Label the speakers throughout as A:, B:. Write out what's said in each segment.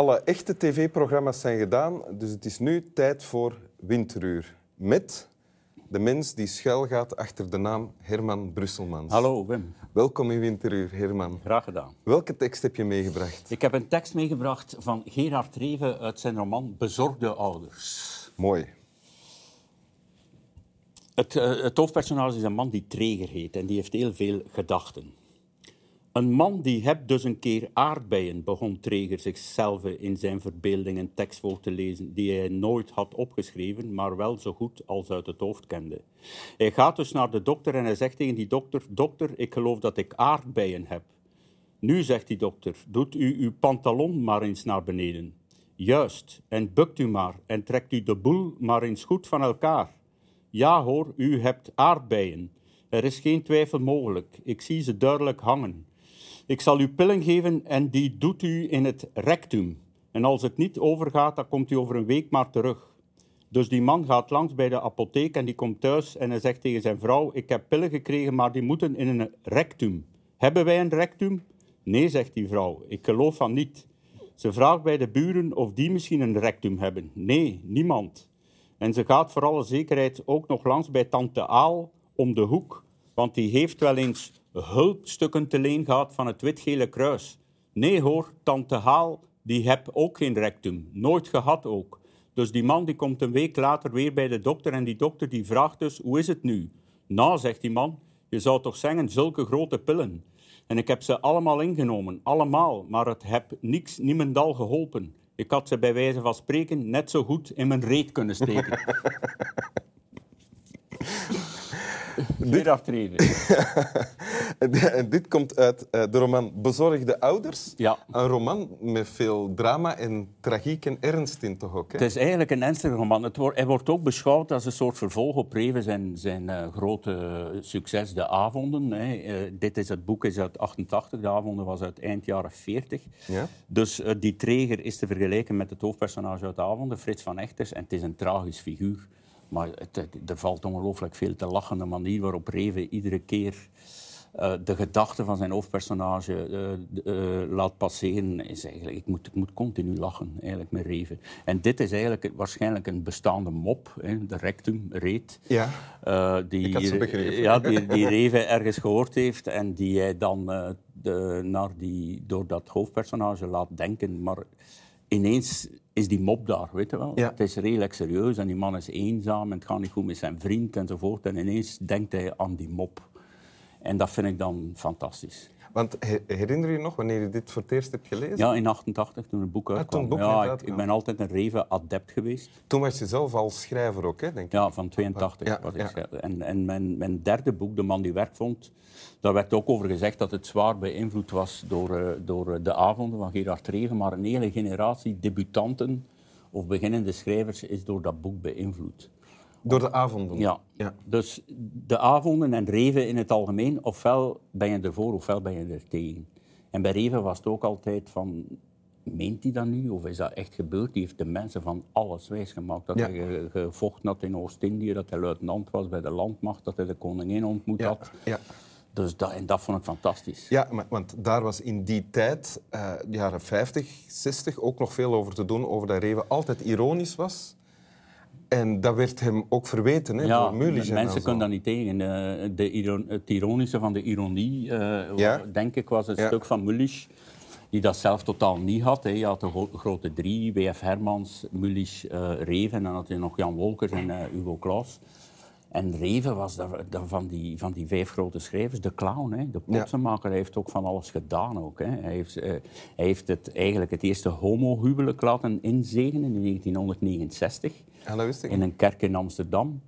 A: alle echte tv-programma's zijn gedaan, dus het is nu tijd voor Winteruur. Met de mens die schuil gaat achter de naam Herman Brusselmans.
B: Hallo Wim,
A: Welkom in Winteruur, Herman.
B: graag gedaan.
A: Welke tekst heb je meegebracht?
B: Ik heb een tekst meegebracht van Gerard Reven uit zijn roman Bezorgde ouders.
A: Mooi.
B: Het, eh, het hoofdpersonage is een man die Treger heet en die heeft heel veel gedachten. Een man die hebt dus een keer aardbeien, begon Treger zichzelf in zijn verbeelding een tekst voor te lezen die hij nooit had opgeschreven, maar wel zo goed als uit het hoofd kende. Hij gaat dus naar de dokter en hij zegt tegen die dokter, dokter, ik geloof dat ik aardbeien heb. Nu, zegt die dokter, doet u uw pantalon maar eens naar beneden. Juist, en bukt u maar en trekt u de boel maar eens goed van elkaar. Ja hoor, u hebt aardbeien. Er is geen twijfel mogelijk. Ik zie ze duidelijk hangen. Ik zal u pillen geven en die doet u in het rectum. En als het niet overgaat, dan komt u over een week maar terug. Dus die man gaat langs bij de apotheek en die komt thuis en hij zegt tegen zijn vrouw: Ik heb pillen gekregen, maar die moeten in een rectum. Hebben wij een rectum? Nee, zegt die vrouw. Ik geloof van niet. Ze vraagt bij de buren of die misschien een rectum hebben. Nee, niemand. En ze gaat voor alle zekerheid ook nog langs bij tante Aal om de hoek, want die heeft wel eens hulpstukken te leen gehad van het wit-gele kruis. Nee hoor, tante Haal, die heb ook geen rectum. Nooit gehad ook. Dus die man die komt een week later weer bij de dokter en die dokter die vraagt dus, hoe is het nu? Nou, zegt die man, je zou toch zeggen, zulke grote pillen. En ik heb ze allemaal ingenomen, allemaal, maar het heb niks, niemendal geholpen. Ik had ze bij wijze van spreken net zo goed in mijn reet kunnen steken. Gerard Reven.
A: En dit komt uit eh, de roman Bezorgde ouders.
B: Ja.
A: Een roman met veel drama en tragiek en ernst in toch ook? Hè?
B: Het is eigenlijk een ernstige roman. Het wordt, hij wordt ook beschouwd als een soort vervolg op Reven zijn, zijn eh, grote succes, De Avonden. Hè. Eh, dit is het boek is uit 88, De Avonden was uit eind jaren 40.
A: Ja?
B: Dus die treger is te vergelijken met het hoofdpersonage uit De Avonden, Frits van Echters. En het is een tragisch figuur. Maar het, het- er valt ongelooflijk veel te lachen. De manier waarop Reven iedere keer eh, de gedachten van zijn hoofdpersonage eh, eh, laat passeren, is eigenlijk... Ik moet, ik moet continu lachen, eigenlijk, met Reven. En dit is eigenlijk waarschijnlijk een bestaande mop, hè, de rectum, reet.
A: Ja.
B: Die,
A: Ik had ze begrepen.
B: Ja, die, die Reven ergens gehoord heeft en die hij dan de, naar die, door dat hoofdpersonage laat denken. Maar ineens is die mop daar, weet je wel.
A: Ja.
B: Het is redelijk serieus en die man is eenzaam en het gaat niet goed met zijn vriend enzovoort. En ineens denkt hij aan die mop. En dat vind ik dan fantastisch.
A: Want he- herinner je je nog wanneer je dit voor het eerst hebt gelezen?
B: Ja, in 88, toen het boek
A: toen
B: uitkwam.
A: het boek
B: ja, ik, ben altijd een Reven-adept geweest.
A: Toen was je zelf al schrijver ook, hè, denk ik.
B: Ja, van 82
A: Ja,
B: was ik
A: ja.
B: schrijver. En, en mijn, mijn derde boek, De man die werk vond, daar werd ook over gezegd dat het zwaar beïnvloed was door, eh, door eh, de avonden van Gerard Reven. Maar een hele generatie debutanten of beginnende schrijvers is door dat boek beïnvloed.
A: Door de avonden.
B: Ja.
A: Ja.
B: Dus de avonden en Reven in het algemeen, ofwel ben je ervoor ofwel ben je er tegen. En bij Reven was het ook altijd van, meent hij dat nu of is dat echt gebeurd? Die heeft de mensen van alles wijsgemaakt. Dat
A: Ja.
B: hij ge- gevochten had in Oost-Indië, dat hij luitenant was bij de landmacht, dat hij de koningin ontmoet
A: Ja.
B: had.
A: Ja.
B: Dus dat, en dat vond ik fantastisch.
A: Ja, maar, want daar was in die tijd, eh, de jaren 50, 60, ook nog veel over te doen. Over dat Reven altijd ironisch was. En dat werd hem ook verweten hè,
B: Ja,
A: door
B: mensen
A: zo.
B: kunnen dat niet tegen. Eh, de iron- het ironische van de ironie, eh,
A: Ja.
B: denk ik, was het
A: Ja.
B: stuk van Mulisch, die dat zelf totaal niet had. Hè. Je had de gro- grote drie, W.F. Hermans, Mulisch, eh, Reven, en dan had je nog Jan Wolkers en Hugo Claus. En Reven was daar, daar van, die, van die vijf grote schrijvers, de clown, hè, de potsenmaker. Hij heeft ook van alles gedaan. Ook, hè. Hij, heeft, eh, hij heeft het, eigenlijk het eerste homohuwelijk laten inzegenen in 1969
A: Ja, dat wist ik.
B: in een kerk in Amsterdam.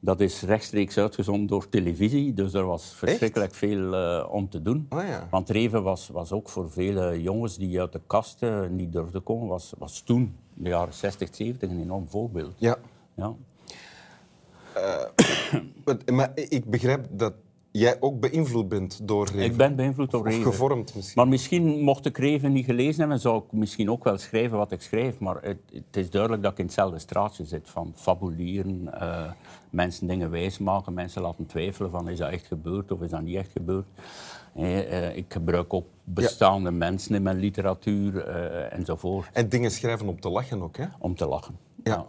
B: Dat is rechtstreeks uitgezonden door televisie, dus er was verschrikkelijk veel eh, om te doen.
A: Oh ja.
B: Want Reven was, was ook voor vele jongens die uit de kast eh, niet durfden komen, was, was toen, in de jaren 60, 70, een enorm voorbeeld.
A: Ja.
B: Ja.
A: Want- Maar ik begrijp dat jij ook beïnvloed bent door Reven.
B: Ik ben beïnvloed door
A: Of
B: Reven.
A: gevormd misschien.
B: Maar misschien, mocht ik Reven niet gelezen hebben, zou ik misschien ook wel schrijven wat ik schrijf. Maar het, het is duidelijk dat ik in hetzelfde straatje zit. Van fabuleren, eh, mensen dingen wijsmaken, mensen laten twijfelen van is dat echt gebeurd of is dat niet echt gebeurd. Eh, eh, ik gebruik ook bestaande mensen in mijn literatuur eh, enzovoort
A: En dingen schrijven om te lachen ook. Hè?
B: om te lachen.
A: Ja.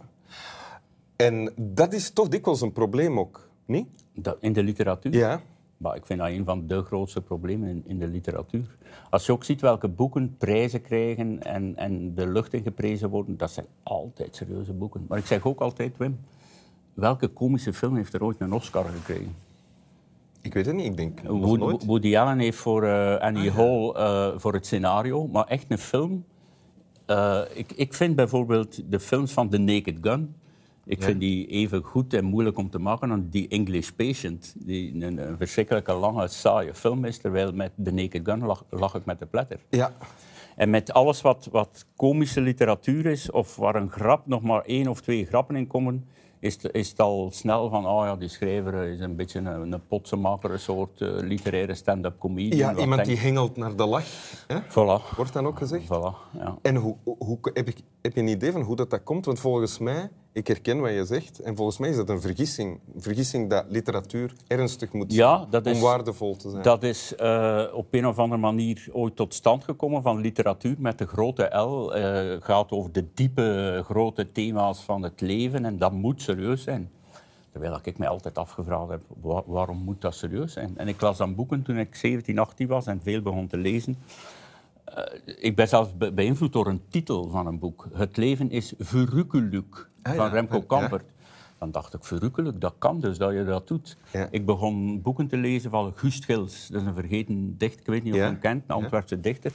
A: En dat is toch dikwijls een probleem ook, niet?
B: Dat, in de literatuur?
A: Ja.
B: Maar ik vind dat een van de grootste problemen in, in de literatuur. Als je ook ziet welke boeken prijzen krijgen en, en de lucht in geprezen worden, dat zijn altijd serieuze boeken. Maar ik zeg ook altijd, Wim, welke komische film heeft er ooit een Oscar gekregen?
A: Ik weet het niet, ik denk
B: Woody,
A: nooit.
B: Woody Allen heeft voor uh, Annie Hall uh, voor het scenario, maar echt een film. Uh, ik, ik vind bijvoorbeeld de films van The Naked Gun. Ik vind die even goed en moeilijk om te maken dan die English Patient, die een, een verschrikkelijke lange, saaie film is, terwijl met The Naked Gun lag, lag ik met de pletter.
A: Ja.
B: En met alles wat, wat komische literatuur is, of waar een grap nog maar één of twee grappen in komen, is het, is het al snel van, oh ja, die schrijver is een beetje een, een potsenmaker, een soort uh, literaire stand-up comedian.
A: Ja, iemand
B: denk-
A: die hengelt naar de lach. Hè?
B: Voilà.
A: Wordt dan ook gezegd.
B: Voilà, ja.
A: En hoe, hoe, heb, ik, heb je een idee van hoe dat, dat komt? Want volgens mij, ik herken wat je zegt, en volgens mij is dat een vergissing. Een vergissing dat literatuur ernstig moet zijn
B: Ja, dat is-
A: om waardevol te zijn.
B: Dat is eh, op een of andere manier ooit tot stand gekomen van literatuur met de grote L. Het gaat over de diepe, grote thema's van het leven en dat moet serieus zijn. Terwijl ik mij altijd afgevraagd heb, wa- waarom moet dat serieus zijn? En ik las dan boeken toen ik 17, 18 was en veel begon te lezen. Eh, ik ben zelfs be- beïnvloed door een titel van een boek. Het leven is verrukkelijk
A: Ah,
B: van
A: ja.
B: Remco
A: Ja.
B: Kampert. Dan dacht ik, verrukkelijk, dat kan dus, dat je dat doet.
A: Ja.
B: Ik begon boeken te lezen van Gust Gils. Dat is een vergeten dichter, ik weet niet of je hem kent, een Antwerpse dichter.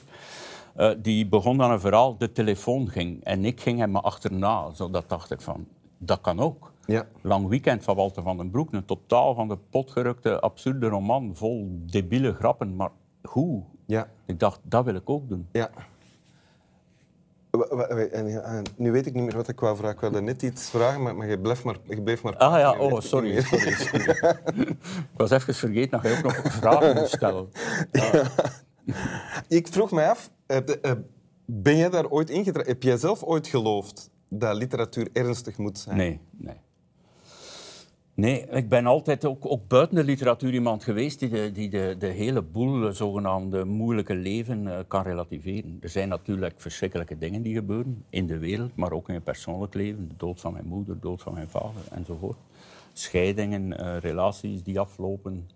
B: Eh, die begon dan een verhaal, de telefoon ging. En ik ging hem achterna. Zo, dat dacht ik van, dat kan ook.
A: Ja.
B: Lang Weekend van Walter van den Broek. Een totaal van de potgerukte, absurde roman. Vol debiele grappen. Maar hoe?
A: Ja.
B: Ik dacht, dat wil ik ook doen.
A: Ja. En, nu weet ik niet meer wat ik wou vragen. Ik wilde net iets vragen, maar, maar je, bleef maar, je bleef maar...
B: Ah ja, oh, sorry. sorry, sorry. ik was even vergeten dat je ook nog vragen moest stellen.
A: Ik vroeg mij af, ben jij daar ooit ingetrapt? Heb jij zelf ooit geloofd dat literatuur ernstig moet zijn?
B: Nee, nee. Nee, ik ben altijd ook, ook buiten de literatuur iemand geweest die de, die de, de hele boel eh, zogenaamde moeilijke leven eh, kan relativeren. Er zijn natuurlijk verschrikkelijke dingen die gebeuren in de wereld, maar ook in je persoonlijk leven. De dood van mijn moeder, de dood van mijn vader enzovoort. Scheidingen, eh, relaties die aflopen.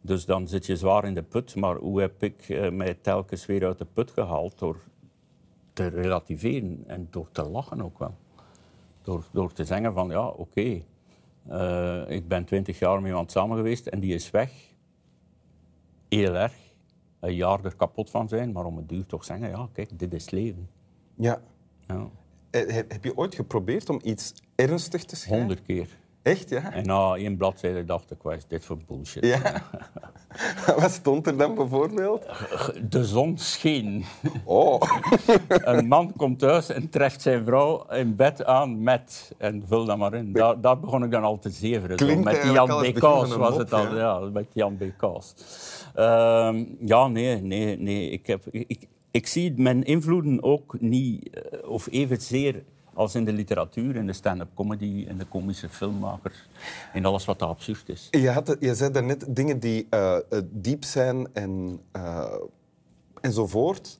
B: Dus dan zit je zwaar in de put. Maar hoe heb ik mij telkens weer uit de put gehaald? Door te relativeren en door te lachen ook wel. Door, door te zeggen van, ja, oké, eh, ik ben twintig jaar met iemand samen geweest en die is weg. Heel erg. Een jaar er kapot van zijn, maar om het duur toch zeggen, ja, kijk, dit is leven.
A: Ja.
B: Ja.
A: Eh, Heb, heb je ooit geprobeerd om iets ernstig te schrijven?
B: Honderd keer.
A: Echt, ja?
B: En na één bladzijde dacht ik, wat is dit voor bullshit?
A: Ja. Wat stond er dan bijvoorbeeld?
B: De zon scheen.
A: Oh.
B: Een man komt thuis en treft zijn vrouw in bed aan met... En vul dat maar in. Daar, daar begon ik dan al te zeveren. zo.
A: Klinkt
B: Met Jan Kaas was het al.
A: ja.
B: Ja, met Jan B. Kaas. Ehm, ja, nee, nee, nee. Ik, heb, ik, ik zie mijn invloeden ook niet... eh, Of evenzeer als in de literatuur, in de stand-up comedy, in de komische filmmakers. In alles wat absurd is.
A: Je, had, je zei daarnet dingen die eh, eh, diep zijn en, eh, enzovoort.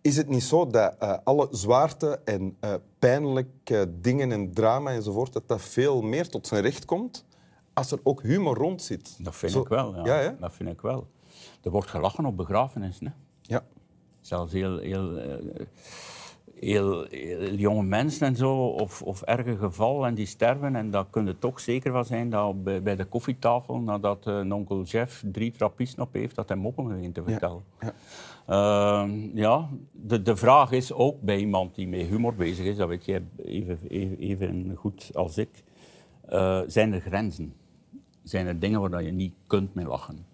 A: Is het niet zo dat alle zwaarte en pijnlijke dingen en drama enzovoort, dat dat veel meer tot zijn recht komt als er ook humor rond zit?
B: Dat vind
A: Zo-
B: ik wel, ja. Dat vind ik wel. Er wordt gelachen op begrafenissen. Hè.
A: Ja.
B: Zelfs heel, heel, heel, heel jonge mensen en zo, of, of erge gevallen en die sterven. En daar kun je toch zeker van zijn dat bij, bij de koffietafel, nadat eh, een onkel Jeff drie trappisten op heeft, dat hij moppen begint te vertellen.
A: ja.
B: Ehm, ja, de, de vraag is ook bij iemand die met humor bezig is, dat weet jij even, even, even goed als ik, eh, zijn er grenzen? Zijn er dingen waar je niet kunt mee lachen?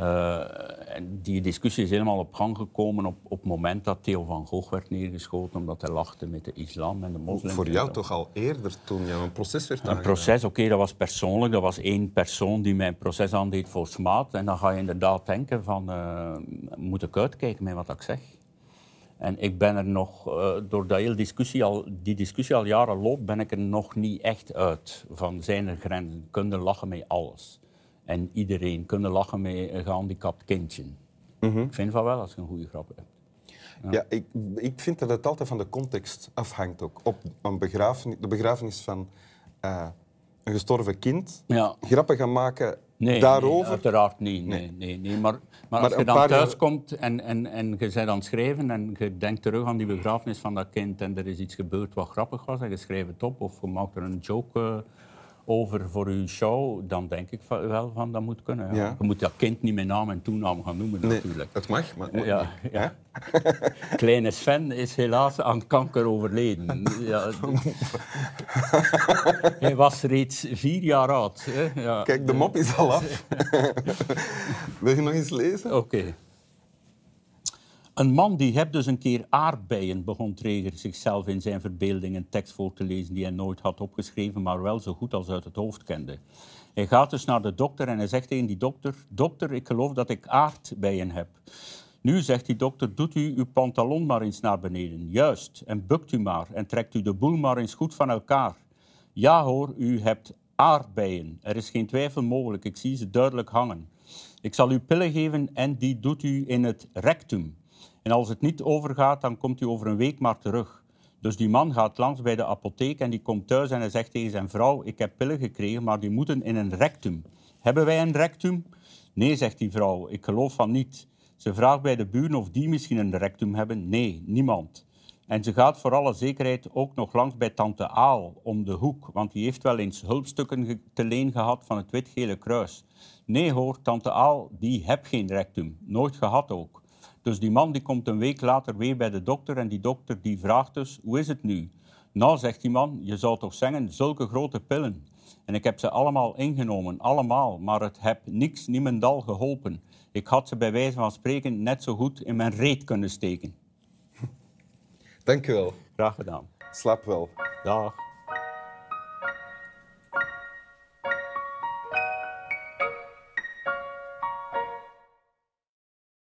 B: Uh, en die discussie is helemaal op gang gekomen op, op het moment dat Theo van Gogh werd neergeschoten omdat hij lachte met de islam en de moslims.
A: Voor jou toch al eerder, toen je een proces werd aangedaan?
B: Een proces, oké, dat was persoonlijk. Dat was één persoon die mijn proces aandeed voor smaad. En dan ga je inderdaad denken van, uh, moet ik uitkijken met wat ik zeg? En ik ben er nog, uh, door dat hele discussie al, die discussie al jaren loopt, ben ik er nog niet echt uit. Van zijn er grenzen? Kunnen lachen met alles? En iedereen kunnen lachen met een gehandicapt kindje.
A: Mhm.
B: Ik vind van wel als je een goede grap hebt.
A: Ja, ik, ik vind dat het altijd van de context afhangt ook. Op een begrafenis, de begrafenis van uh, een gestorven kind,
B: Ja.
A: grappen gaan maken
B: Nee,
A: daarover.
B: nee, uiteraard niet. Nee, nee. Nee, Maar, maar,
A: Maar
B: als je dan thuis komt en, en, en je bent aan het schrijven en je denkt terug aan die begrafenis van dat kind en er is iets gebeurd wat grappig was en je schrijft het op of je maakt er een joke eh, over voor je show, dan denk ik van, wel van dat moet kunnen. Ja. Je moet dat kind niet met naam en toenaam gaan noemen
A: Nee,
B: natuurlijk.
A: het mag, maar
B: Ja,
A: niet.
B: ja. Kleine Sven is helaas aan kanker overleden. Ja. Hij was reeds vier jaar oud. Hè? Ja.
A: Kijk, de mop is al af. Wil je nog eens lezen?
B: Oké. Een man die hebt dus een keer aardbeien, begon Treger zichzelf in zijn verbeelding een tekst voor te lezen die hij nooit had opgeschreven, maar wel zo goed als uit het hoofd kende. Hij gaat dus naar de dokter en hij zegt tegen die dokter, dokter, ik geloof dat ik aardbeien heb. Nu, zegt die dokter, doet u uw pantalon maar eens naar beneden. Juist, en bukt u maar en trekt u de boel maar eens goed van elkaar. Ja hoor, u hebt aardbeien. Er is geen twijfel mogelijk, ik zie ze duidelijk hangen. Ik zal u pillen geven en die doet u in het rectum. En als het niet overgaat, dan komt u over een week maar terug. Dus die man gaat langs bij de apotheek en die komt thuis en hij zegt tegen zijn vrouw, ik heb pillen gekregen, maar die moeten in een rectum. Hebben wij een rectum? Nee, zegt die vrouw, ik geloof van niet. Ze vraagt bij de buren of die misschien een rectum hebben. Nee, niemand. En ze gaat voor alle zekerheid ook nog langs bij tante Aal om de hoek, want die heeft wel eens hulpstukken te leen gehad van het Wit-Gele Kruis. Nee hoor, tante Aal, die heb geen rectum. Nooit gehad ook. Dus die man die komt een week later weer bij de dokter en die dokter die vraagt dus, hoe is het nu? Nou, zegt die man, je zou toch zeggen, zulke grote pillen. En ik heb ze allemaal ingenomen, allemaal, maar het heb niks, niemendal geholpen. Ik had ze bij wijze van spreken net zo goed in mijn reet kunnen steken.
A: Dank je wel.
B: Graag gedaan.
A: Slaap wel.
B: Dag.